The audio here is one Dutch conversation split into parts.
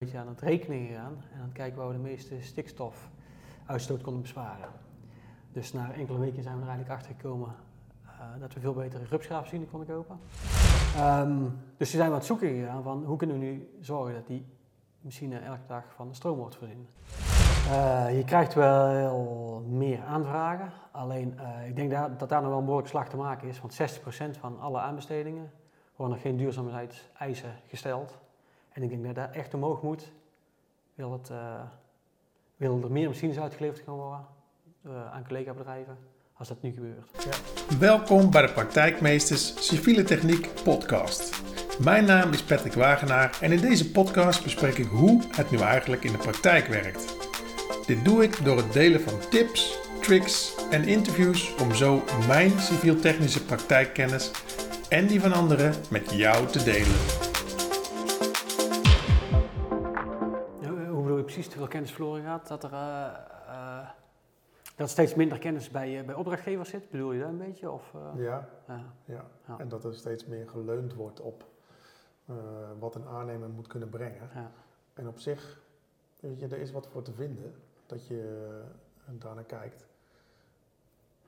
beetje aan het rekenen gegaan en aan het kijken waar we de meeste stikstofuitstoot konden besparen. Dus na enkele weken zijn we er eigenlijk achter gekomen uh, dat we veel betere rupsgraafmachine konden kopen. Um, dus zijn we aan het zoeken gegaan van hoe kunnen we nu zorgen dat die machine elke dag van de stroom wordt voorzien. Uh, je krijgt wel meer aanvragen, alleen uh, ik denk dat, dat daar nog wel een behoorlijk slag te maken is, want 60% van alle aanbestedingen worden nog geen duurzaamheidseisen gesteld. En ik denk dat dat echt omhoog moet. Wil, het, uh, wil er meer machines uitgeleverd gaan worden uh, aan collega-bedrijven als dat nu gebeurt. Ja. Welkom bij de Praktijkmeesters Civiele Techniek podcast. Mijn naam is Patrick Wagenaar en in deze podcast bespreek ik hoe het nu eigenlijk in de praktijk werkt. Dit doe ik door het delen van tips, tricks en interviews om zo mijn civiel-technische praktijkkennis en die van anderen met jou te delen. Precies te veel kennis verloren gaat, dat er uh, uh, dat steeds minder kennis bij, uh, bij opdrachtgevers zit. Bedoel je dat een beetje? Of, ja, ja. ja, en dat er steeds meer geleund wordt op wat een aannemer moet kunnen brengen. Ja. En op zich, weet je, er is wat voor te vinden dat je daarnaar kijkt.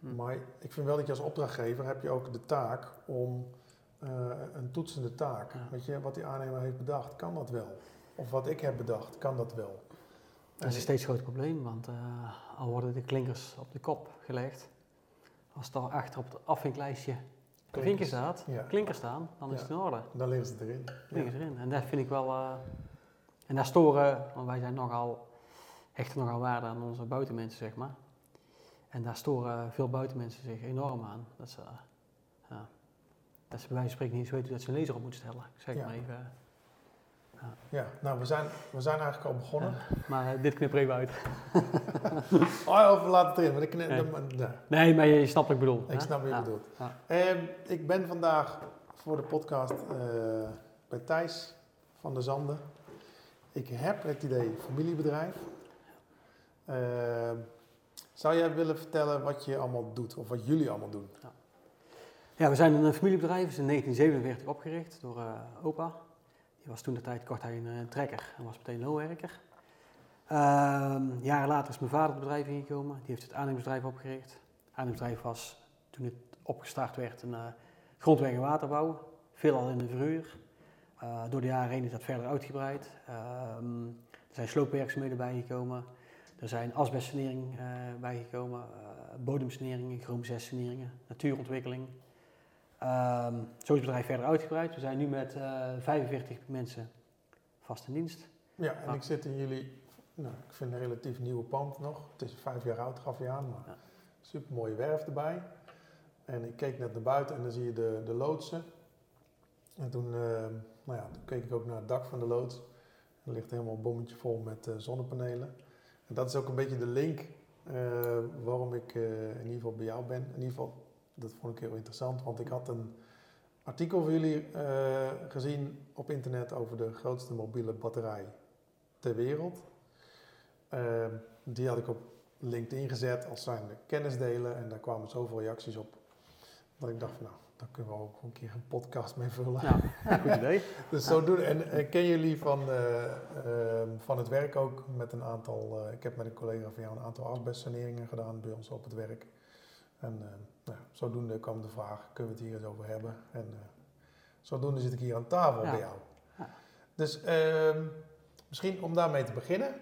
Hm. Maar ik vind wel dat je als opdrachtgever heb je ook de taak om een toetsende taak. Weet je, wat die aannemer heeft bedacht, kan dat wel? Of wat ik heb bedacht, kan dat wel? Dat is een steeds groot probleem, want uh, al worden de klinkers op de kop gelegd, als er achter op het afvinklijstje klinkers staat, ja. klinkers staan, dan ja. is het in orde. Dan liggen ze erin. Liggen ze erin. En dat vind ik wel, uh, en daar storen, want wij zijn nogal, hechten nogal waarde aan onze buitenmensen, zeg maar. En daar storen veel buitenmensen zich enorm aan. Dat ze, uh, dat ze bij wijze van spreken niet eens weten dat ze een laser op moeten stellen. Ik zeg maar even. Ja, nou, we zijn, we zijn eigenlijk al begonnen. maar uh, dit knip er even uit. oh, we laten het erin. Maar ik knip, nee. nee. nee. maar je snapt wat ik bedoel. Ik snap wat je bedoelt. Ja. Um, ik ben vandaag voor de podcast uh, bij Thijs van der Zanden. Ik heb het idee familiebedrijf. Uh, zou jij willen vertellen wat je allemaal doet, of wat jullie allemaal doen? Ja, ja we zijn een familiebedrijf, is in 1947 opgericht door opa. Die was toen de tijd kort hij een, een trekker en was meteen loonwerker. Uh, jaren later is mijn vader het bedrijf ingekomen. Die heeft het aannemingsbedrijf opgericht. Het was toen het opgestart werd een uh, grondweg en waterbouw. Veelal in de verhuur. Uh, door de jaren heen is dat verder uitgebreid. Ehm, er zijn sloopwerkzaamheden bijgekomen. Er zijn asbestsanering uh, bijgekomen. bodemsaneringen, chroom 6 saneringen, natuurontwikkeling. Um, zo is het bedrijf verder uitgebreid. We zijn nu met uh, eh, 45 mensen vast in dienst. Ja, en ik zit in jullie, nou, ik vind een relatief nieuwe pand nog. Het is vijf jaar oud, gaf je aan, maar ja. super mooie werf erbij. En ik keek net naar buiten en dan zie je de, de loodsen. En toen, uh, nou ja, toen keek ik ook naar het dak van de loods. Er ligt helemaal een bommetje vol met uh, zonnepanelen. En dat is ook een beetje de link waarom ik in ieder geval bij jou ben. In ieder geval dat vond ik heel interessant, want ik had een artikel van jullie uh, gezien op internet over de grootste mobiele batterij ter wereld. Uh, die had ik op LinkedIn gezet als zijn kennisdelen en daar kwamen zoveel reacties op. Dat ik dacht van nou, daar kunnen we ook een keer een podcast mee vullen. Ja, goed idee. dus zo doen. En, en ken jullie van, uh, van het werk ook met een aantal, ik heb met een collega van jou een aantal asbestsaneringen gedaan bij ons op het werk. En uh, nou, zodoende kwam de vraag, kunnen we het hier eens over hebben? En uh, zodoende zit ik hier aan tafel bij jou. Ja. Dus uh, misschien om daarmee te beginnen.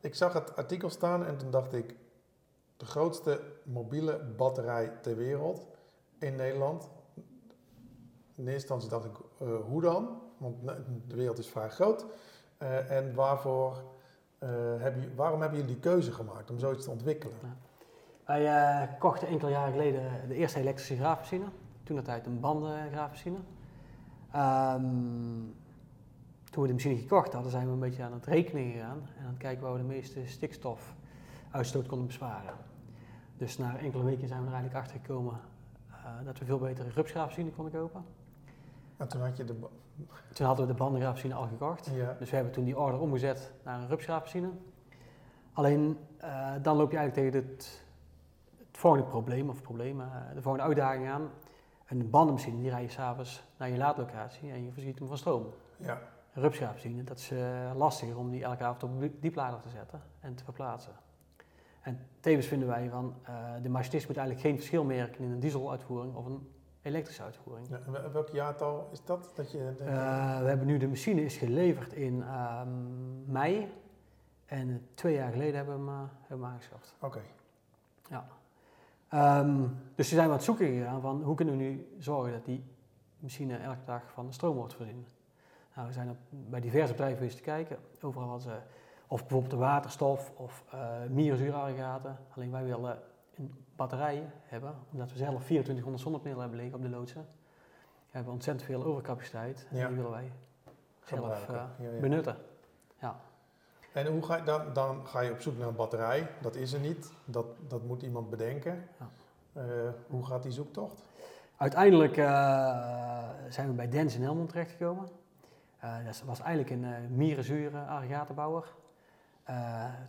Ik zag het artikel staan en toen dacht ik, de grootste mobiele batterij ter wereld in Nederland. In eerste instantie dacht ik, uh, hoe dan? Want de wereld is vrij groot. en waarvoor, heb je, waarom hebben jullie die keuze gemaakt om zoiets te ontwikkelen? Ja. Wij uh, kochten enkele jaren geleden de eerste elektrische graafmachine. Toen dat tijd een bandengraafmachine. Um, toen we de machine gekocht hadden, zijn we een beetje aan het rekenen gegaan. En aan het kijken waar we de meeste stikstofuitstoot konden besparen. Dus na enkele weken zijn we er eigenlijk achter gekomen uh, dat we veel betere rupsgraafmachine konden kopen. En toen had je de... Toen hadden we de bandengraafmachine al gekocht. Ja. Dus we hebben toen die order omgezet naar een rupsgraafmachine. Alleen uh, dan loop je eigenlijk tegen het volgende probleem of problemen, eh, de volgende uitdaging aan. Een bandenmachine die rij je s'avonds naar je laadlocatie en je voorziet hem van stroom. Ja. dat is uh, lastiger om die elke avond op dieplader te zetten en te verplaatsen. En tevens vinden wij van, de machinist moet eigenlijk geen verschil merken in een dieseluitvoering of een elektrische uitvoering. Ja, welk jaartal is dat? dat je, we hebben nu de machine is geleverd in ehm, mei en twee jaar geleden hebben we hem, hebben we aangeschaft. Oké. Ja. Um, dus we zijn we aan het zoeken gegaan van hoe kunnen we nu zorgen dat die machine elke dag van de stroom wordt voorzien. Nou, we zijn op, bij diverse bedrijven geweest te kijken, overal wat ze, of bijvoorbeeld de waterstof of uh. Alleen wij willen een batterij hebben, omdat we zelf 2400 zonnepanelen hebben liggen op de loodsen. We hebben ontzettend veel overcapaciteit en die willen wij zelf uh, benutten. En hoe ga je, dan, dan ga je op zoek naar een batterij. Dat is er niet. Dat, dat moet iemand bedenken. Ja. Uh, hoe gaat die zoektocht? Uiteindelijk uh, zijn we bij Dens in Helmond terechtgekomen. Uh, dat was eigenlijk een uh, mierenzure aggregatenbouwer.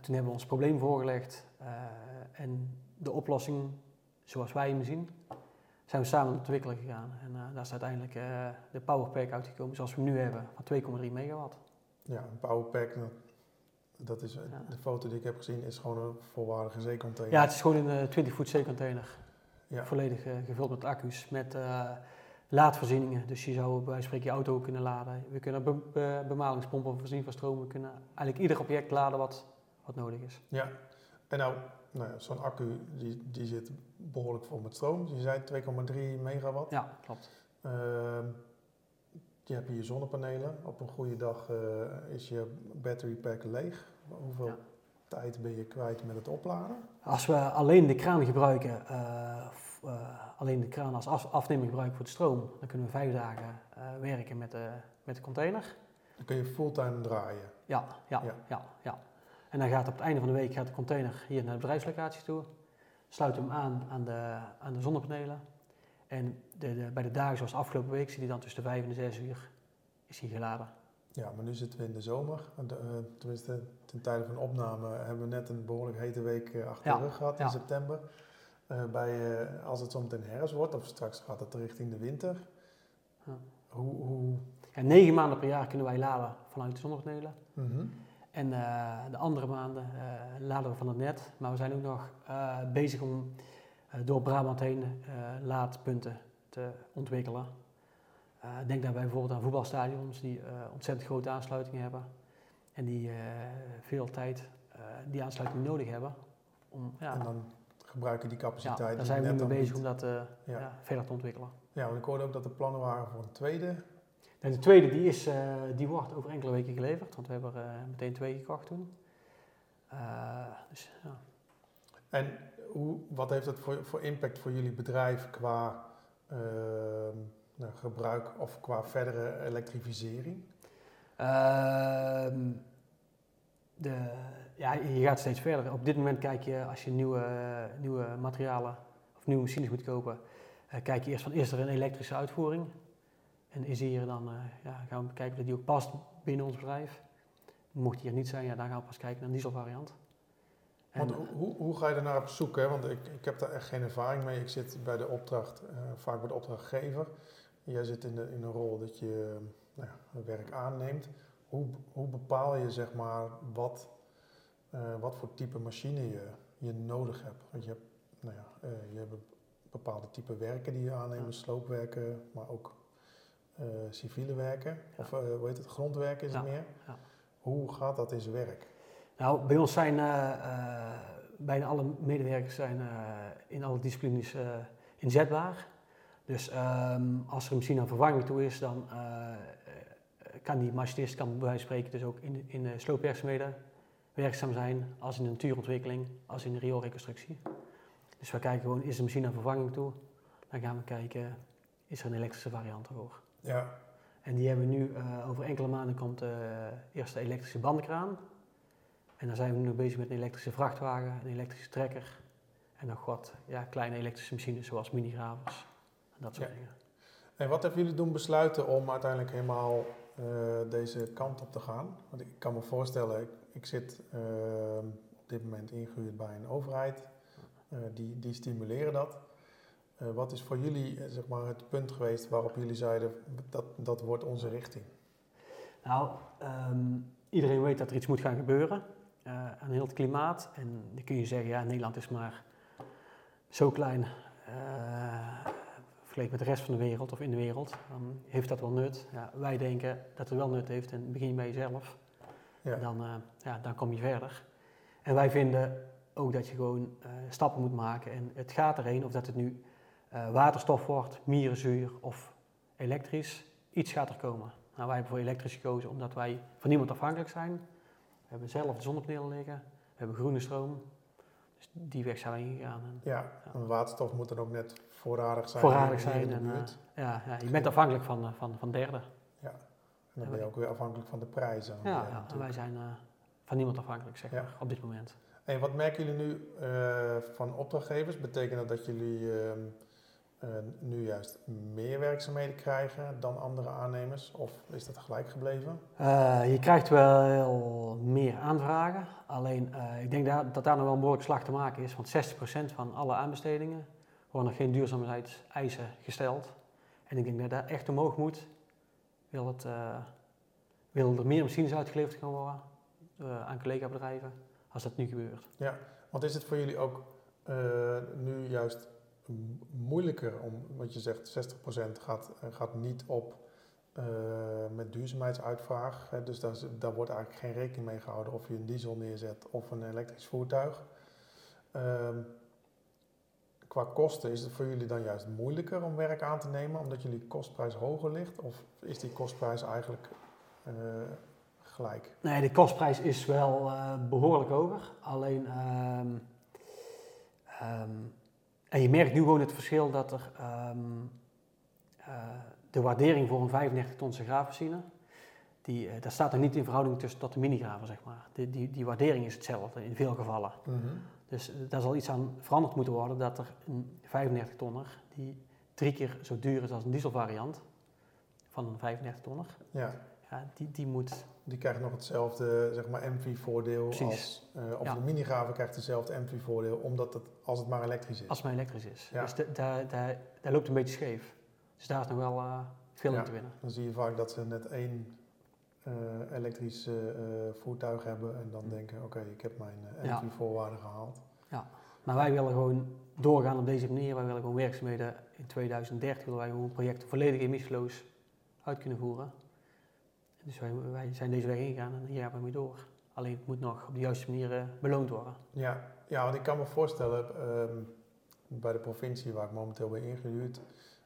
toen hebben we ons probleem voorgelegd en de oplossing zoals wij hem zien, zijn we samen ontwikkelen gegaan. En daar is uiteindelijk de Powerpack uitgekomen zoals we hem nu hebben, van 2,3 megawatt. Ja, een Powerpack, dat is, de foto die ik heb gezien is gewoon een volwaardige zeecontainer. Ja, het is gewoon een 20 voet zeecontainer. Ja. Volledig uh, gevuld met accu's, met uh, laadvoorzieningen. Dus je zou bij spreken je auto kunnen laden. We kunnen be be bemalingspompen voorzien van stroom. We kunnen eigenlijk ieder object laden wat, wat nodig is. Ja, en nou, nou zo'n accu die, die zit behoorlijk vol met stroom. Je zei 2,3 megawatt. Ja, klopt. Uh, je hebt hier zonnepanelen. Op een goede dag is je battery pack leeg. Hoeveel ja. tijd ben je kwijt met het opladen? Als we alleen de kraan gebruiken, uh, uh, alleen de kraan als af afnemer gebruiken voor de stroom, dan kunnen we vijf dagen werken met de, met de container. Dan kun je fulltime draaien? Ja, ja, ja, ja. ja. En dan gaat op het einde van de week gaat de container hier naar de bedrijfslocatie toe. Sluit hem aan aan de, aan de zonnepanelen. En de, de, bij de dagen zoals afgelopen week zie je dan tussen de 5 en de 6 uur is hij geladen. Ja, maar nu zitten we in de zomer. De, uh, tenminste, ten tijde van opname hebben we net een behoorlijk hete week uh, achter de rug gehad in september. Uh, bij, als het zometeen herfst wordt, of straks gaat het richting de winter. Ja. Hoe, hoe... Ja, negen maanden per jaar kunnen wij laden vanuit de zonnepanelen. Mm -hmm. En de andere maanden laden we van het net. Maar we zijn ook nog bezig om door Brabant heen laadpunten te ontwikkelen. Uh, denk daarbij bijvoorbeeld aan voetbalstadions die uh, ontzettend grote aansluitingen hebben en die uh, veel tijd die aansluiting nodig hebben. Om, ja, en dan gebruiken die capaciteit. Ja, daar zijn we nu mee bezig om dat ja. Ja, verder te ontwikkelen. Ja, want ik hoorde ook dat er plannen waren voor een tweede. En de tweede die is, die wordt over enkele weken geleverd, want we hebben er meteen twee gekocht toen. dus, ja. En hoe, wat heeft dat voor, voor impact voor jullie bedrijf qua ehm, nou, gebruik of qua verdere elektrificering? Uh, de, ja, je gaat steeds verder. Op dit moment kijk je, als je nieuwe, nieuwe materialen of nieuwe machines moet kopen, uh, kijk je eerst van, is er een elektrische uitvoering? En is hier dan, uh, ja, gaan we kijken of die ook past binnen ons bedrijf. Mocht die er niet zijn, ja, dan gaan we pas kijken naar een dieselvariant. Want hoe, hoe ga je er naar op zoek? Hè? Want ik, ik heb daar echt geen ervaring mee. Ik zit bij de opdracht, uh, vaak bij de opdrachtgever. Jij zit in, de, in een rol dat je nou ja, werk aanneemt. Hoe, hoe bepaal je zeg maar wat, uh, wat voor type machine je, je nodig hebt? Want je hebt, nou ja, uh, je hebt bepaalde type werken die je aanneemt, ja. sloopwerken, maar ook uh, civiele werken. Ja. Of hoe heet het, grondwerken is het meer. Ja. Hoe gaat dat in zijn werk? Nou, bij ons zijn bijna alle medewerkers zijn, in alle disciplines inzetbaar. Dus um, als er een machine aan vervanging toe is, dan uh, kan die machinist, kan bij wijze van spreken, dus ook in, in de sloopwerkzaamheden werkzaam zijn, als in de natuurontwikkeling, als in de rioolreconstructie. Dus we kijken gewoon, is de machine aan vervanging toe? Dan gaan we kijken, is er een elektrische variant ervoor? Ja. En die hebben we nu, uh, over enkele maanden komt de eerste elektrische bandenkraan. En dan zijn we nu nog bezig met een elektrische vrachtwagen, een elektrische trekker en nog wat ja, kleine elektrische machines zoals minigravers dat soort dingen. En wat hebben jullie doen besluiten om uiteindelijk helemaal uh, deze kant op te gaan? Want ik kan me voorstellen, ik, ik zit uh, op dit moment ingehuurd bij een overheid, uh, die, die stimuleren dat. wat is voor jullie zeg maar, het punt geweest waarop jullie zeiden dat dat wordt onze richting? Nou, ehm, iedereen weet dat er iets moet gaan gebeuren uh, aan heel het klimaat. En dan kun je zeggen, ja, Nederland is maar zo klein uh, vergeleken met de rest van de wereld of in de wereld. Dan heeft dat wel nut. Ja, wij denken dat het wel nut heeft en begin je bij jezelf. Ja. Dan, uh, ja, dan kom je verder. En wij vinden ook dat je gewoon stappen moet maken en het gaat erheen of dat het nu waterstof wordt, mierenzuur of elektrisch. Iets gaat er komen. Nou, wij hebben voor elektrisch gekozen omdat wij van niemand afhankelijk zijn. We hebben zelf de zonnepanelen liggen, we hebben groene stroom. Dus die weg zijn we ingegaan. En, ja, ja. waterstof moet dan ook net voorradig zijn. Voorradig zijn. En, uh, ja, ja, je bent afhankelijk van, uh, van, van derden. Ja, en dan ben je ook weer afhankelijk van de prijzen. Ja, ja en wij zijn van niemand afhankelijk, zeg maar, op dit moment. En wat merken jullie nu van opdrachtgevers? Betekent dat dat jullie ehm, uh, nu juist meer werkzaamheden krijgen dan andere aannemers? Of is dat gelijk gebleven? Uh, je krijgt wel meer aanvragen. Alleen uh, ik denk dat, dat daar nog wel een behoorlijk slag te maken is. Want 60% van alle aanbestedingen worden nog geen duurzaamheidseisen gesteld. En ik denk dat dat echt omhoog moet. Wil, het, wil er meer machines uitgeleverd gaan worden aan collega-bedrijven als dat nu gebeurt. Ja, want is het voor jullie ook nu juist moeilijker om, wat je zegt, 60% gaat, gaat niet op uh, met duurzaamheidsuitvraag. Hè, dus daar, daar wordt eigenlijk geen rekening mee gehouden of je een diesel neerzet of een elektrisch voertuig. Uh, qua kosten is het voor jullie dan juist moeilijker om werk aan te nemen omdat jullie kostprijs hoger ligt? Of is die kostprijs eigenlijk uh, gelijk? Nee, de kostprijs is wel behoorlijk hoger. Alleen um, en je merkt nu gewoon het verschil dat er um, uh, de waardering voor een 35 tonse graafmachine, die, uh, daar staat er niet in verhouding tussen tot de minigraven, zeg maar. Die, die, die waardering is hetzelfde in veel gevallen. Mm -hmm. Dus uh, daar zal iets aan veranderd moeten worden, dat er een 35 tonner, die drie keer zo duur is als een dieselvariant van een 35 tonner, ja. Ja, die, die moet die krijgt nog hetzelfde zeg maar, MV-voordeel als... Uh, of ja. de minigraven krijgt hetzelfde MV-voordeel, omdat het, als het maar elektrisch is. Als het maar elektrisch is. Ja. Dus daar, daar, daar loopt een beetje scheef. Dus daar is nog wel uh, veel ja. in te winnen. Dan zie je vaak dat ze net één uh, elektrisch voertuig hebben en dan denken, oké, okay, ik heb mijn MV-voorwaarden gehaald. Ja, maar wij willen gewoon doorgaan op deze manier. Wij willen gewoon werkzaamheden in 2030, willen wij gewoon projecten volledig emissieloos uit kunnen voeren. Dus wij, wij, zijn deze weg ingegaan en hier gaan we mee door. Alleen het moet nog op de juiste manier uh, beloond worden. Ja, ja, want ik kan me voorstellen, um, bij de provincie waar ik momenteel ben ingehuurd,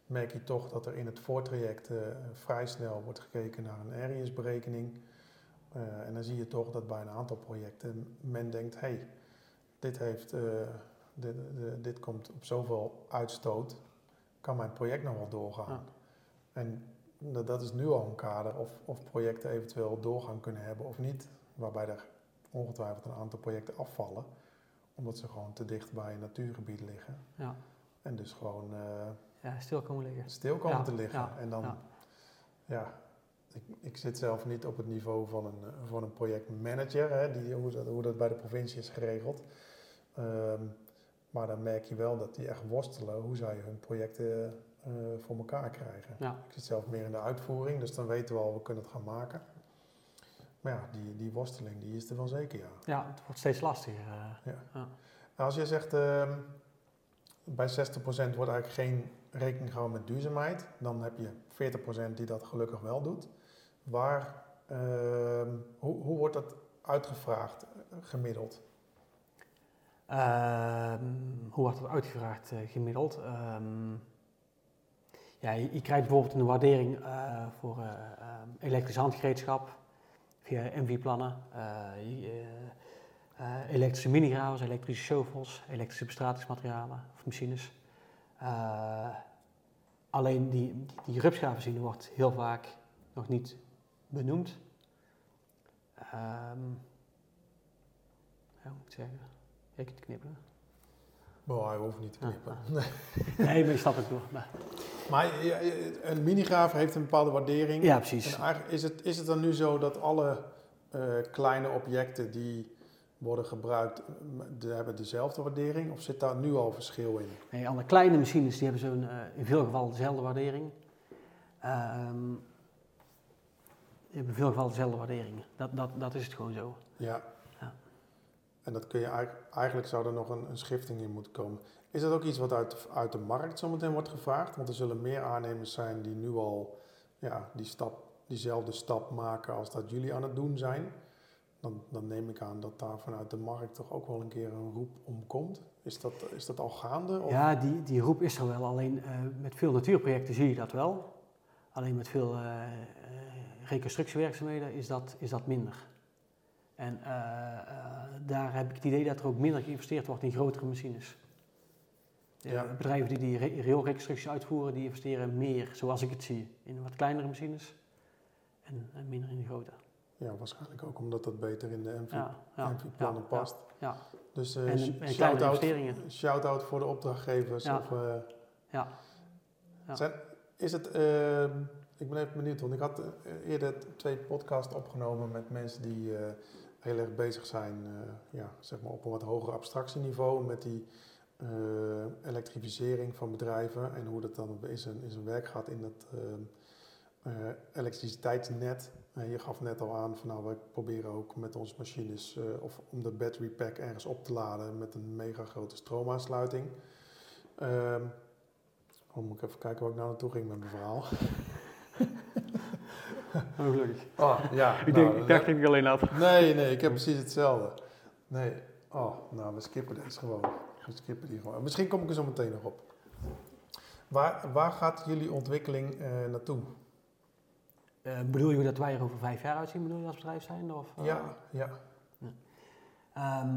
merk je toch dat er in het voortraject uh, vrij snel wordt gekeken naar een areas-berekening. Uh, en dan zie je toch dat bij een aantal projecten men denkt, hé, hey, dit, heeft, dit, dit komt op zoveel uitstoot, kan mijn project nog wel doorgaan. Ja. En dat is nu al een kader of, of projecten eventueel doorgang kunnen hebben of niet. Waarbij er ongetwijfeld een aantal projecten afvallen, omdat ze gewoon te dicht bij een natuurgebied liggen. Ja. En dus gewoon uh, ja, stil komen liggen. Stil komen ja. te liggen. En dan, ja, ik, ik, zit zelf niet op het niveau van een, van een projectmanager, hè, die, hoe, dat, hoe dat bij de provincie is geregeld. Um, maar dan merk je wel dat die echt worstelen hoe zij hun projecten uh, voor elkaar krijgen. Ja. Ik zit zelf meer in de uitvoering, dus dan weten we al, we kunnen het gaan maken. Maar ja, die, die worsteling die is er wel zeker, ja. Ja, het wordt steeds lastiger. Uh, ja. ja. Nou, als je zegt, uh, bij 60% wordt eigenlijk geen rekening gehouden met duurzaamheid, dan heb je 40% die dat gelukkig wel doet. Waar, ehm, hoe, hoe wordt dat uitgevraagd, eh, gemiddeld? Ehm, hoe wordt dat uitgevraagd, gemiddeld? Ehm, ja, je, krijgt bijvoorbeeld een waardering uh, voor uh, elektrisch handgereedschap via MV-plannen, elektrische minigravers, elektrische shovels, elektrische bestratingsmaterialen of machines. alleen die, die, die wordt heel vaak nog niet benoemd. Um, ja, moet ik zeggen? Ik knippen. Hij hoeft niet te knippen. Ah, ah. Nee. maar je snapt het door. Maar, maar een minigraaf heeft een bepaalde waardering. Ja, precies. En is, het, is het dan nu zo dat alle uh, kleine objecten die worden gebruikt, de, hebben dezelfde waardering? Of zit daar nu al verschil in? Nee, alle kleine machines die hebben zo'n, uh, in veel gevallen dezelfde waardering. Um, je hebt in veel gevallen dezelfde waarderingen. Dat, dat, dat is het gewoon zo. Ja. En dat kun je eigenlijk, eigenlijk zou er nog een, een schifting in moeten komen. Is dat ook iets wat uit, uit de markt zometeen wordt gevraagd? Want er zullen meer aannemers zijn die nu al ja, die stap, diezelfde stap maken als dat jullie aan het doen zijn. Dan, dan neem ik aan dat daar vanuit de markt toch ook wel een keer een roep om komt. Is dat, is dat al gaande? Of? Ja, die, die roep is er wel. Alleen eh, met veel natuurprojecten zie je dat wel. Alleen met veel eh, eh, reconstructiewerkzaamheden is dat, is dat minder. En eh, eh, daar heb ik het idee dat er ook minder geïnvesteerd wordt in grotere machines. De Ja. Bedrijven die die re- railreconstructie uitvoeren, die investeren meer, zoals ik het zie, in wat kleinere machines en, en minder in de grote. Ja, waarschijnlijk ook omdat dat beter in de MV, Ja, ja, MV-plannen ja, past. Ja, Dus en, en shout-out investeringen. shout-out voor de opdrachtgevers. Of, Ja. Zijn, is het, eh, ik ben even benieuwd, want ik had eh, eerder twee podcasts opgenomen met mensen die eh, heel erg bezig zijn, eh, ja, zeg maar op een wat hoger abstractieniveau met die elektrificering van bedrijven en hoe dat dan in zijn, in zijn werk gaat in dat elektriciteitsnet. Je gaf net al aan van nou, wij proberen ook met onze machines of om de battery pack ergens op te laden met een mega grote stroomaansluiting. Ehm, Oh, moet ik even kijken waar ik nou naartoe ging met mijn verhaal. Oh, gelukkig. Oh, ja. Ik, denk, ik dacht dat ik alleen had. Nee, nee, ik heb precies hetzelfde. Nee. Oh, nou, we skippen deze gewoon. We skippen die gewoon. Misschien kom ik er zo meteen nog op. Waar, waar gaat jullie ontwikkeling eh, naartoe? Eh, bedoel je dat wij er over vijf jaar uitzien, bedoel je als bedrijf zijn? Of, eh? Ja, ja. Ehm,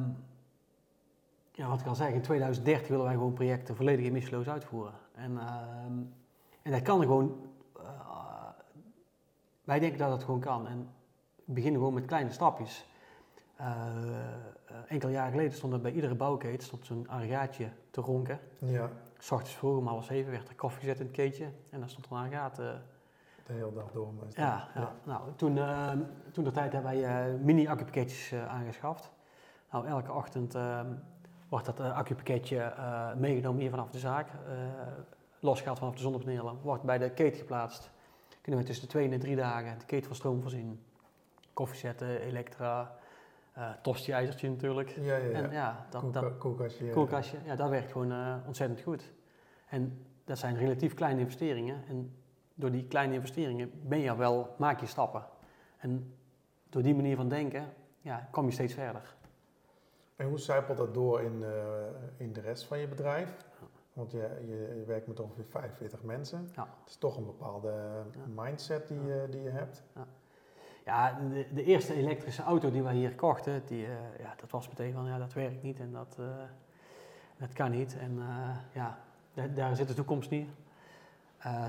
ja, wat ik al zeg, in 2030 willen wij gewoon projecten volledig emissieloos uitvoeren. En, ehm, en dat kan gewoon, wij denken dat dat gewoon kan. En beginnen gewoon met kleine stapjes. Eh, eh, enkele jaren geleden stond er bij iedere bouwketen stond zo'n aggregaatje te ronken. Ja, S ochtends vroeg om half zeven werd er koffie gezet in het keetje en dan stond er een aggregaat. eh, de hele dag door. meestal. ja, ja. nou, toen, toen de tijd hebben wij mini-accupakketjes aangeschaft. Nou, elke ochtend wordt dat accupakketje meegenomen hier vanaf de zaak, losgehaald vanaf de zonnepanelen, wordt bij de keten geplaatst. Kunnen we tussen de twee en de drie dagen de keten van stroom voorzien. Koffie zetten, elektra, eh tosti-ijzertje natuurlijk. Ja, ja, ja. En ja, dat, dat, Koelka- koelkastje. koelkastje, ja, dat werkt gewoon eh, ontzettend goed. En dat zijn relatief kleine investeringen. En door die kleine investeringen ben je wel, maak je stappen. En door die manier van denken, ja, kom je steeds verder. En hoe zijpelt dat door in, eh, in de rest van je bedrijf? Want je, je, je werkt met ongeveer 45 mensen. Ja. Het is toch een bepaalde mindset die, je die je hebt. Ja, de, de eerste elektrische auto die wij hier kochten, die, eh, ja, dat was meteen van, ja, dat werkt niet en dat, eh, dat kan niet. En eh, ja, daar, zit de toekomst niet.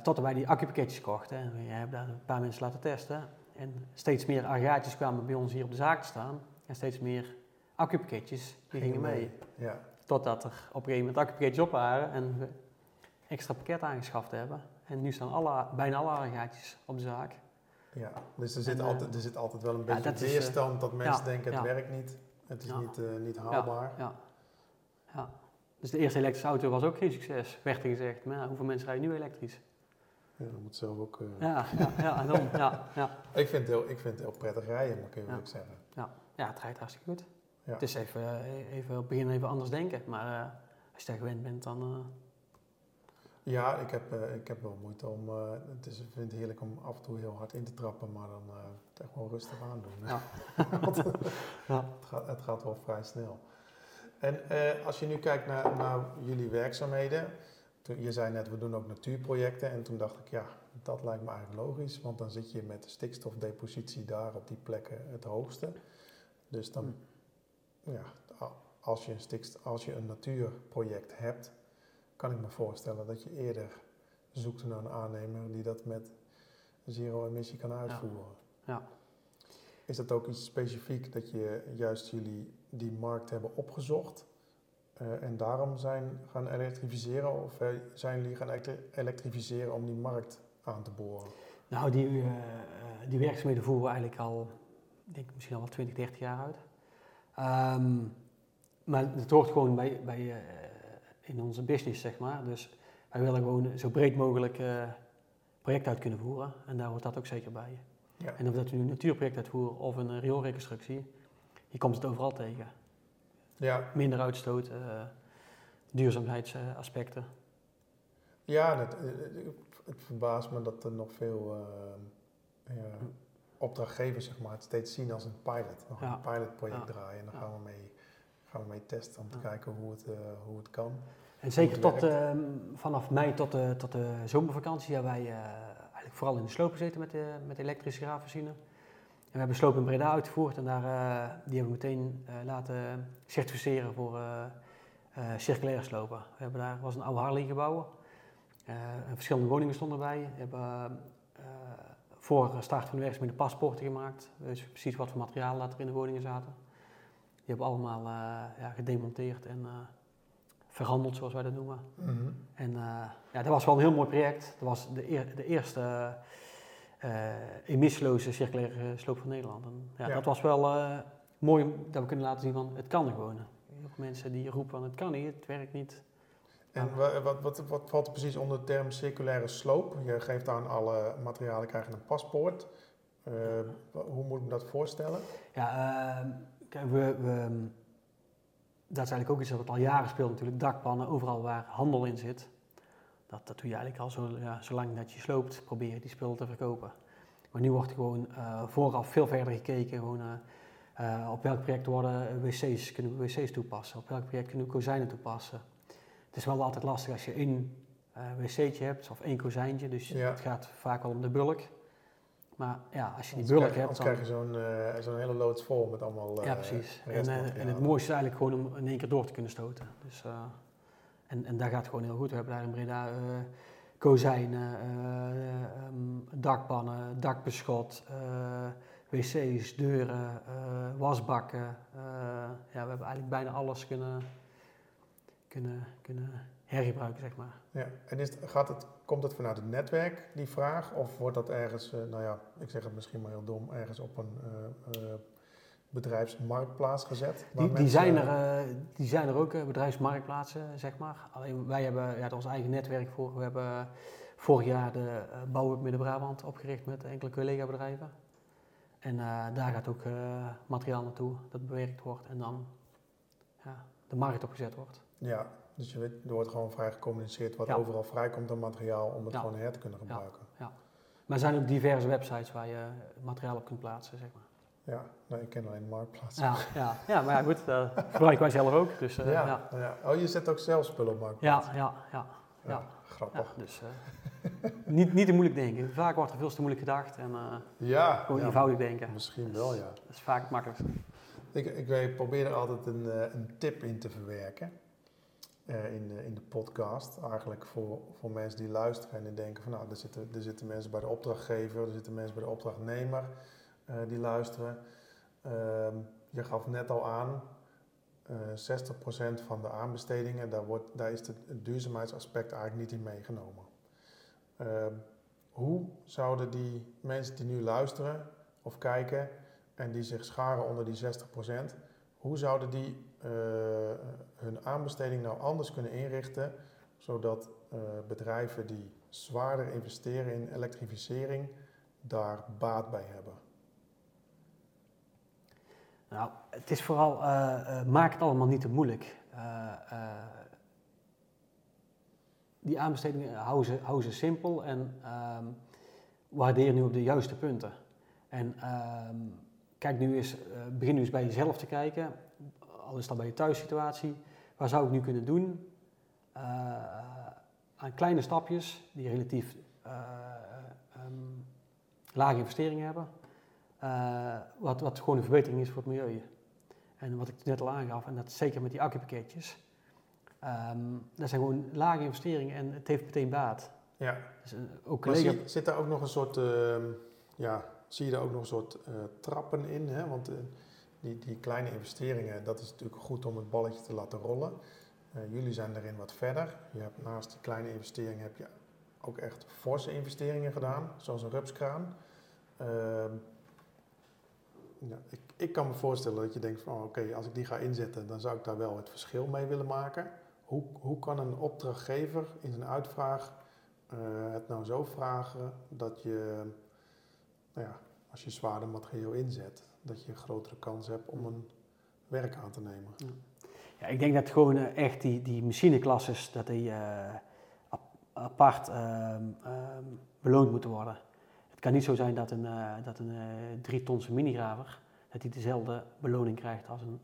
Tot wij die accupakketjes kochten. En we hebben daar een paar mensen laten testen. En steeds meer aggregaatjes kwamen bij ons hier op de zaak te staan. En steeds meer accupakketjes, die gingen mee. Ja. Totdat er op een gegeven moment accupakketjes op waren en we extra pakket aangeschaft hebben. En nu staan alle, bijna alle aggregaatjes op de zaak. Ja, dus er zit, En, eh, altijd, er zit altijd wel een ja, beetje dat is, eh, weerstand dat mensen ja, denken het ja. werkt niet, het is Ja. niet, eh, niet haalbaar. Ja, ja. Dus de eerste elektrische auto was ook geen succes, werd er gezegd. Maar ja, hoeveel mensen rijden nu elektrisch? Ja, dat moet zelf ook. Ja, ja, ja, dan, ja, ja. ik, vind het heel, ik vind het heel prettig rijden, moet ik Ja. ook zeggen. ja, het rijdt hartstikke goed. Ja. Het is even, eh, even op het begin even anders denken, maar eh, als je daar gewend bent, dan... eh, Ja, ik heb, ik heb wel moeite om. het is, ik vind het heerlijk om af en toe heel hard in te trappen, maar dan het echt gewoon rustig aandoen. hè. Ja. Ja. het, gaat, het gaat wel vrij snel. En als je nu kijkt naar, naar jullie werkzaamheden. Toen, je zei net, we doen ook natuurprojecten. En toen dacht ik, ja, dat lijkt me eigenlijk logisch. Want dan zit je met de stikstofdepositie daar op die plekken het hoogste. Dus dan, ja, als je, een stikst, als je een natuurproject hebt, kan ik me voorstellen dat je eerder zoekt naar een aannemer die dat met zero emissie kan uitvoeren. Ja. Is dat ook iets specifiek dat je juist jullie die markt hebben opgezocht eh, en daarom zijn gaan elektrificeren? Of eh, zijn jullie gaan elektri- elektrificeren om die markt aan te boren? Nou, die, eh, die werkzaamheden voeren we eigenlijk al, ik denk misschien al wel 20, 30 jaar uit. Ehm, maar het hoort gewoon bij, bij, eh, in onze business, zeg maar. Dus wij willen gewoon zo breed mogelijk eh project uit kunnen voeren. En daar hoort dat ook zeker bij. Ja. En of dat we nu een natuurproject uitvoeren of een uh, rioolreconstructie, je komt het overal tegen. Ja, Minder uitstoot, eh, duurzaamheidsaspecten. ja het, het verbaast me dat er nog veel eh, ja, opdrachtgevers zeg maar, het steeds zien als een pilot. Nog Ja. een pilotproject draaien en dan gaan, we mee, gaan we mee testen om te kijken hoe het, eh, hoe het kan. En zeker tot, ehm, vanaf mei tot de, tot de zomervakantie hebben wij eh, eigenlijk vooral in de sloop gezeten met de, met de elektrische graafmachine. En we hebben sloop in Breda uitgevoerd en daar, eh, die hebben we meteen laten certificeren voor circulaire slopen. We hebben daar was een oude Harley gebouwen. En verschillende woningen stonden erbij. We hebben eh, voor start van de werkzaamheden paspoorten gemaakt. We weten precies wat voor materiaal later in de woningen zaten. Die hebben we allemaal eh, ja, gedemonteerd en eh, verhandeld, zoals wij dat noemen. Mhm. En eh, ja, dat was wel een heel mooi project. Dat was de, eer- de eerste eh emissieloze circulaire sloop van Nederland. En, ja, Ja. Dat was wel eh, mooi dat we kunnen laten zien van het kan gewoon. Heel veel mensen die roepen van het kan niet, het werkt niet. Wat, wat, wat valt er precies onder de term circulaire sloop? Je geeft aan alle materialen krijgen een paspoort. Eh, hoe moet ik me dat voorstellen? Ja, ehm, kijk, we, we, dat is eigenlijk ook iets wat al jaren speelt natuurlijk. Dakpannen, overal waar handel in zit. Dat, dat doe je eigenlijk al zo, ja, zolang dat je sloopt, probeer die spullen te verkopen. Maar nu wordt gewoon eh, vooraf veel verder gekeken. Gewoon, eh, op welk project worden wc's, kunnen we wc's toepassen? Op welk project kunnen we kozijnen toepassen? Het is wel altijd lastig als je één eh wc'tje hebt of één kozijntje. Dus Ja. het gaat vaak wel om de bulk. Maar ja, als je die bulk krijg, hebt, anders krijg je zo'n eh, hele loods vol met allemaal eh, ja, precies. En, eh, en het mooiste is eigenlijk gewoon om in één keer door te kunnen stoten. Dus, eh, en, en daar gaat het gewoon heel goed. We hebben daar in Breda eh, kozijnen, eh, ehm, dakpannen, dakbeschot, eh, wc's, deuren, eh, wasbakken. eh, ja, we hebben eigenlijk bijna alles kunnen, kunnen, kunnen hergebruiken, zeg maar. Ja, en is, gaat het, komt het vanuit het netwerk, die vraag? Of wordt dat ergens, eh, nou ja, ik zeg het misschien maar heel dom, ergens op een eh, eh, bedrijfsmarktplaats gezet? Die, die, zijn er, die zijn er ook, bedrijfsmarktplaatsen, zeg maar. Alleen wij hebben ja, ons eigen netwerk voor. We hebben vorig jaar de uh, Bouw Midden-Brabant opgericht met enkele collega-bedrijven. En daar gaat ook materiaal naartoe dat bewerkt wordt en dan ja, de markt opgezet wordt. Ja, dus je weet, er wordt gewoon vrij gecommuniceerd wat Ja. overal vrijkomt aan materiaal om het Ja. gewoon her te kunnen gebruiken. Maar er zijn ook diverse websites waar je materiaal op kunt plaatsen, zeg maar. Ja, nou, ik ken alleen marktplaats. Ja, ja, ja maar ja, goed, dat gebruiken wij zelf ook. Dus, eh, ja, ja. ja. Oh, je zet ook zelf spullen op marktplaats? Ja, ja, ja. ja. Ja, Grappig. dus eh, niet, niet te moeilijk denken. Vaak wordt er veel te moeilijk gedacht en eh, Ja, gewoon ja, eenvoudig denken. misschien wel, ja. Dat is vaak het makkelijkste. Ik, ik probeer er altijd een, eh, een tip in te verwerken. Eh, in, de, in de podcast. Eigenlijk voor, voor mensen die luisteren en denken van nou, er zitten, er zitten mensen bij de opdrachtgever, er zitten mensen bij de opdrachtnemer eh, die luisteren. Ehm, je gaf net al aan, eh 60% van de aanbestedingen, daar, wordt, daar is het, het duurzaamheidsaspect eigenlijk niet in meegenomen. Ehm, hoe zouden die mensen die nu luisteren of kijken en die zich scharen onder die 60%, hoe zouden die eh, hun aanbesteding nou anders kunnen inrichten, zodat eh, bedrijven die zwaarder investeren in elektrificering daar baat bij hebben? Nou, het is vooral, eh, eh, maak het allemaal niet te moeilijk. Eh, eh, die aanbestedingen, hou ze, hou ze simpel en ehm, waardeer nu op de juiste punten. En ehm, kijk nu eens, eh, begin nu eens bij jezelf te kijken, al is dat bij je thuissituatie, waar zou ik nu kunnen doen eh, aan kleine stapjes die relatief eh, ehm, lage investeringen hebben, eh, wat, wat gewoon een verbetering is voor het milieu. En wat ik net al aangaf, en dat zeker met die accupakketjes, ehm dat zijn gewoon lage investeringen en het heeft meteen baat. Ja, Dus, ook collega, zie- zit daar ook nog een soort, ehm, ja, zie je daar ook nog een soort trappen in? Hè? Want die, die kleine investeringen, dat is natuurlijk goed om het balletje te laten rollen. Eh, jullie zijn daarin wat verder. Je hebt naast die kleine investeringen heb je ook echt forse investeringen gedaan, zoals een rupskraan. Ehm, ik, ik kan me voorstellen dat je denkt van oké, als ik die ga inzetten, dan zou ik daar wel het verschil mee willen maken. Hoe, hoe kan een opdrachtgever in zijn uitvraag eh, het nou zo vragen dat je, nou ja, als je zwaarder materieel inzet, dat je een grotere kans hebt om een werk aan te nemen. Ja, ik denk dat gewoon eh, echt die, die machineklasses, dat die eh, ap- apart ehm, ehm, beloond moeten worden. Het kan niet zo zijn dat een, eh dat een drie tonse minigraver, dat die dezelfde beloning krijgt als een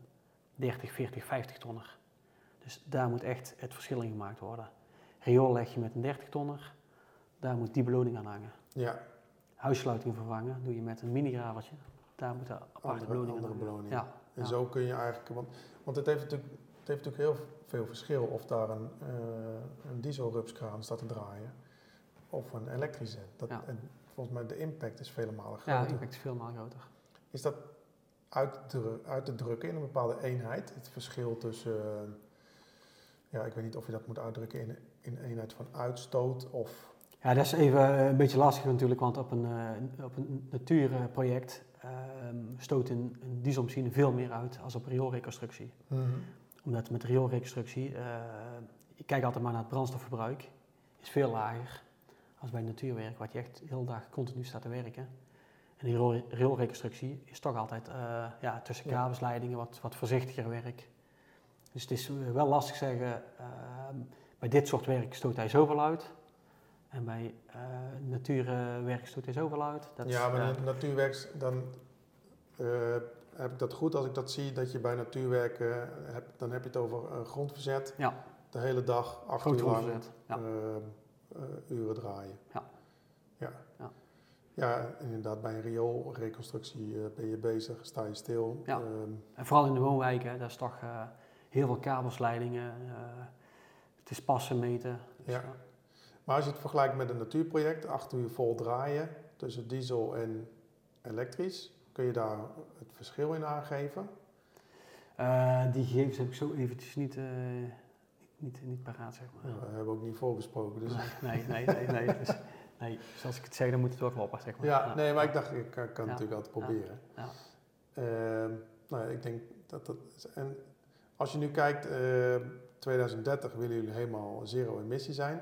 30, 40, 50 tonner. Dus daar moet echt het verschil in gemaakt worden. Riool leg je met een 30 tonner, daar moet die beloning aan hangen. Ja, Huissluiting vervangen doe je met een minigravertje, daar moet de aparte andere, beloning aan andere. Ja, En ja. zo kun je eigenlijk, want, want het, heeft natuurlijk, het heeft natuurlijk heel veel verschil of daar een, eh een dieselrupskraan staat te draaien of een elektrische. Dat, Ja. En volgens mij de impact is vele malen ja, groter. de impact is veel maar groter. Is dat uit te, uit te drukken in een bepaalde eenheid? Het verschil tussen, eh, ja, ik weet niet of je dat moet uitdrukken in, in een eenheid van uitstoot of... Ja, dat is even eh, een beetje lastig natuurlijk, want op een, eh, op een natuurproject ehm, stoot een, een dieselmachine veel meer uit als op rioolreconstructie. Omdat met rioolreconstructie, eh ik kijk altijd maar naar het brandstofverbruik, is veel lager als bij natuurwerk, wat je echt de hele dag continu staat te werken. En die riool- rioolreconstructie is toch altijd ja, tussen kabelsleidingen wat, wat voorzichtiger werk. Dus het is wel lastig zeggen, ehm, bij dit soort werk stoot hij zoveel uit. En bij eh natuurwerk stoot hij zoveel uit. Dat ja, maar in natuurwerks, dan eh, heb ik dat goed als ik dat zie, dat je bij natuurwerk, eh, hebt, dan heb je het over grondverzet. Ja. De hele dag, acht groot uur lang, grondverzet. Ja. uren draaien. Ja. Ja. Ja. Ja, inderdaad, bij een rioolreconstructie ben je bezig, sta je stil. Ja. Ehm, En vooral in de woonwijken, dat is toch heel veel kabelsleidingen. het is passen, meten. Dus, Ja. Ja. Maar als je het vergelijkt met een natuurproject, acht uur vol draaien tussen diesel en elektrisch, kun je daar het verschil in aangeven? Eh, die gegevens heb ik zo eventjes niet, eh, niet, niet paraat, zeg maar. Nou, dat hebben we ook niet voorbesproken. Dus Nee, nee, nee, nee. Dus, nee, dus als ik het zeg, dan moet het wel kloppen, zeg maar. Ja, nee, maar ik dacht, ik kan, kan Ja. natuurlijk altijd Ja. proberen. Ja. Ehm, nou, ja, ik denk dat dat. En als je nu kijkt, eh 2030 willen jullie helemaal zero emissie zijn.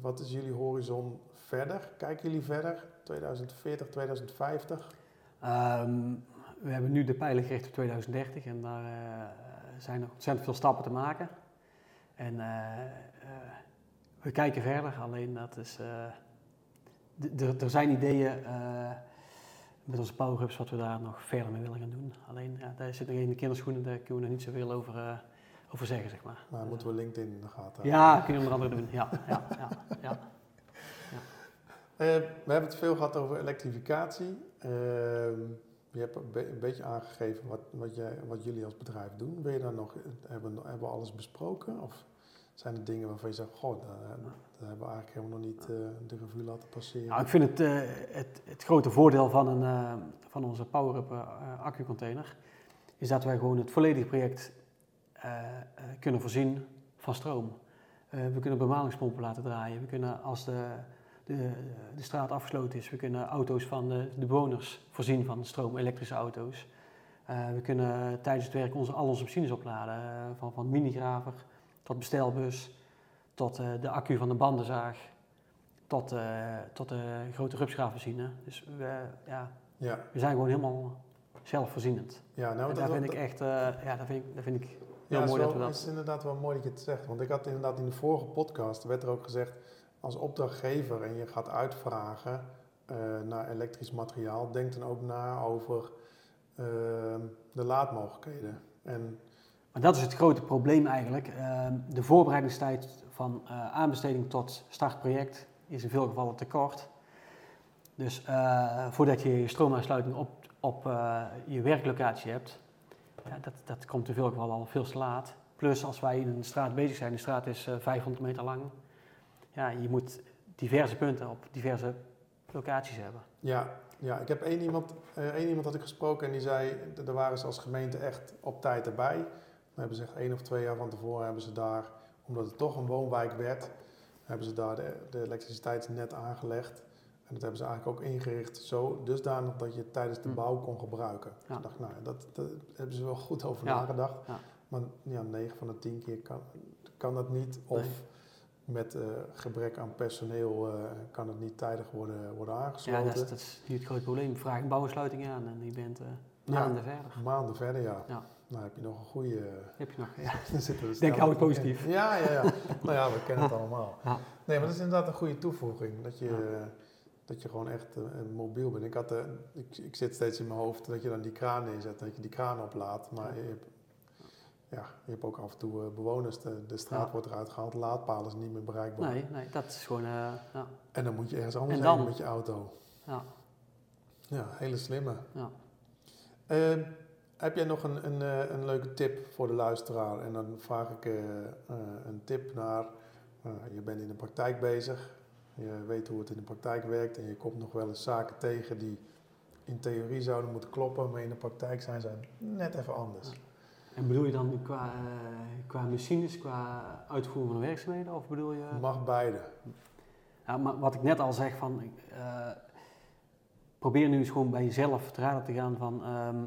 Wat is jullie horizon verder? Kijken jullie verder? 2040, 2050? Ehm, we hebben nu de pijlen gericht op 2030 en daar eh, zijn nog ontzettend veel stappen te maken. En eh, eh, we kijken verder, alleen dat is. er zijn ideeën met onze power-ups wat we daar nog verder mee willen gaan doen. Alleen daar zit nog in de kinderschoenen, daar kunnen we nog niet zoveel over, over zeggen, zeg maar. Maar moeten we LinkedIn in de gaten houden? Ja, kunnen we onder andere doen. Ja, ja, ja, ja. Eh, we hebben het veel gehad over elektrificatie. Ehm, je hebt een, be- een beetje aangegeven wat, wat, jij, wat jullie als bedrijf doen. Ben je daar nog, hebben, hebben we alles besproken? Of zijn er dingen waarvan je zegt, goh, daar, daar hebben we eigenlijk helemaal nog niet eh, de revue laten passeren? Nou, ik vind het, eh, het, het grote voordeel van, een, van onze Power-Up accu-container is dat wij gewoon het volledige project kunnen voorzien van stroom. Eh, we kunnen bemalingspompen laten draaien. We kunnen als de, de, de straat afgesloten is, we kunnen auto's van de, de bewoners voorzien van stroom, elektrische auto's. Eh, we kunnen tijdens het werk onze, al onze machines opladen, eh, van, van minigraver tot bestelbus, tot eh, de accu van de bandenzaag tot, eh, tot de grote rupsgraafmachine. Dus we, ja, Ja, we zijn gewoon helemaal zelfvoorzienend. ja nou, en dat, vind ik echt, eh, ja, daar vind ik, daar vind ik heel ja, mooi zo dat we dat... is inderdaad wel mooi dat je het zegt. Want ik had inderdaad in de vorige podcast, werd er ook gezegd, als opdrachtgever en je gaat uitvragen eh, naar elektrisch materiaal, denk dan ook na over ehm, de laadmogelijkheden. En Maar dat is het grote probleem eigenlijk. Ehm, de voorbereidingstijd van eh, aanbesteding tot startproject is in veel gevallen te kort. Dus eh, voordat je je stroomaansluiting op, op je werklocatie hebt, ja, dat, dat komt veel gevallen al veel te laat. Plus als wij in een straat bezig zijn, de straat is eh, 500 meter lang. Ja, je moet diverse punten op diverse locaties hebben. Ja, ja ik heb één iemand, eh, één iemand had ik gesproken en die zei, daar waren ze als gemeente echt op tijd erbij. We hebben ze echt één of twee jaar van tevoren hebben ze daar, omdat het toch een woonwijk werd, hebben ze daar de, de elektriciteitsnet aangelegd. En dat hebben ze eigenlijk ook ingericht zo dusdanig dat je het tijdens de Hm. bouw kon gebruiken. Ja. Ik dacht, nou, ja, dat, dat hebben ze wel goed over Ja, nagedacht. ja. Maar ja, 9 van de 10 keer kan, kan dat niet. Of Nee. met eh, gebrek aan personeel eh, kan het niet tijdig worden, worden Ja, aangesloten. dat is, dat is niet het grote probleem. Vraag een bouwensluiting aan en je bent eh Ja. maanden verder. Maanden verder, ja. Ja. Nou heb je nog een goede... Heb je nog, ja. Dan zitten we Denk, in. positief. Ja, ja, ja. nou ja, we kennen het allemaal. Ja. Nee, maar dat is inderdaad een goede toevoeging. Dat je, Ja. Dat je gewoon echt eh, mobiel bent. Ik, had, eh, ik, ik zit steeds in mijn hoofd dat je dan die kraan neerzet, dat je die kraan oplaadt. Maar je hebt, ja, je hebt ook af en toe eh, bewoners, de, de straat Ja. wordt eruit gehaald, laadpalen is niet meer bereikbaar. Nee, nee, dat is gewoon, eh, ja, En dan moet je ergens anders heen dan? met je auto. ja, Ja, hele slimme. ja. Eh, heb jij nog een, een, eh, een leuke tip voor de luisteraar? En dan vraag ik eh, eh, een tip naar, eh, je bent in de praktijk bezig, je weet hoe het in de praktijk werkt en je komt nog wel eens zaken tegen die in theorie zouden moeten kloppen, maar in de praktijk zijn ze net even anders. En bedoel je dan qua, eh, qua machines, qua uitvoering van de werkzaamheden? Of bedoel je... Mag beide. Ja, maar wat ik net al zeg, van, eh, probeer nu eens gewoon bij jezelf te raden te gaan van ehm,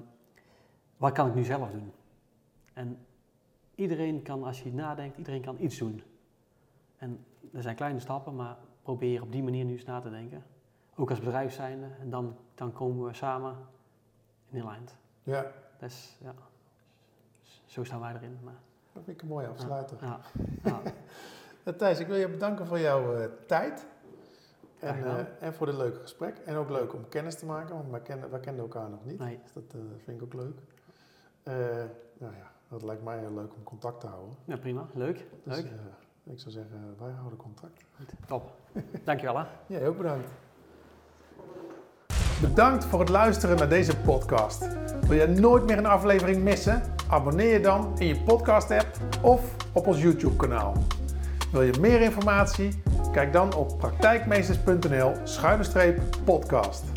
wat kan ik nu zelf doen? En iedereen kan, als je nadenkt, iedereen kan iets doen. En er zijn kleine stappen, maar probeer op die manier nu eens na te denken. Ook als bedrijf zijnde. En dan, dan komen we samen in een eind. Ja, Dus ja, zo staan wij erin. Maar, dat vind ik een mooie afsluiter. ja, ja, Thijs, ik wil je bedanken voor jouw eh, tijd. En, eh, en voor dit leuke gesprek. En ook leuk om kennis te maken, want wij kenden, wij kenden elkaar nog niet. nee, Dus dat eh, vind ik ook leuk. Nou ja, dat lijkt mij heel leuk om contact te houden. ja, prima, leuk, Dus leuk. Ik zou zeggen, wij houden contact. Top. Dankjewel hè. Jij ook bedankt. Bedankt voor het luisteren naar deze podcast. Wil je nooit meer een aflevering missen? Abonneer je dan in je podcast app of op ons YouTube kanaal. Wil je meer informatie? Kijk dan op praktijkmeesters.nl schuine podcast.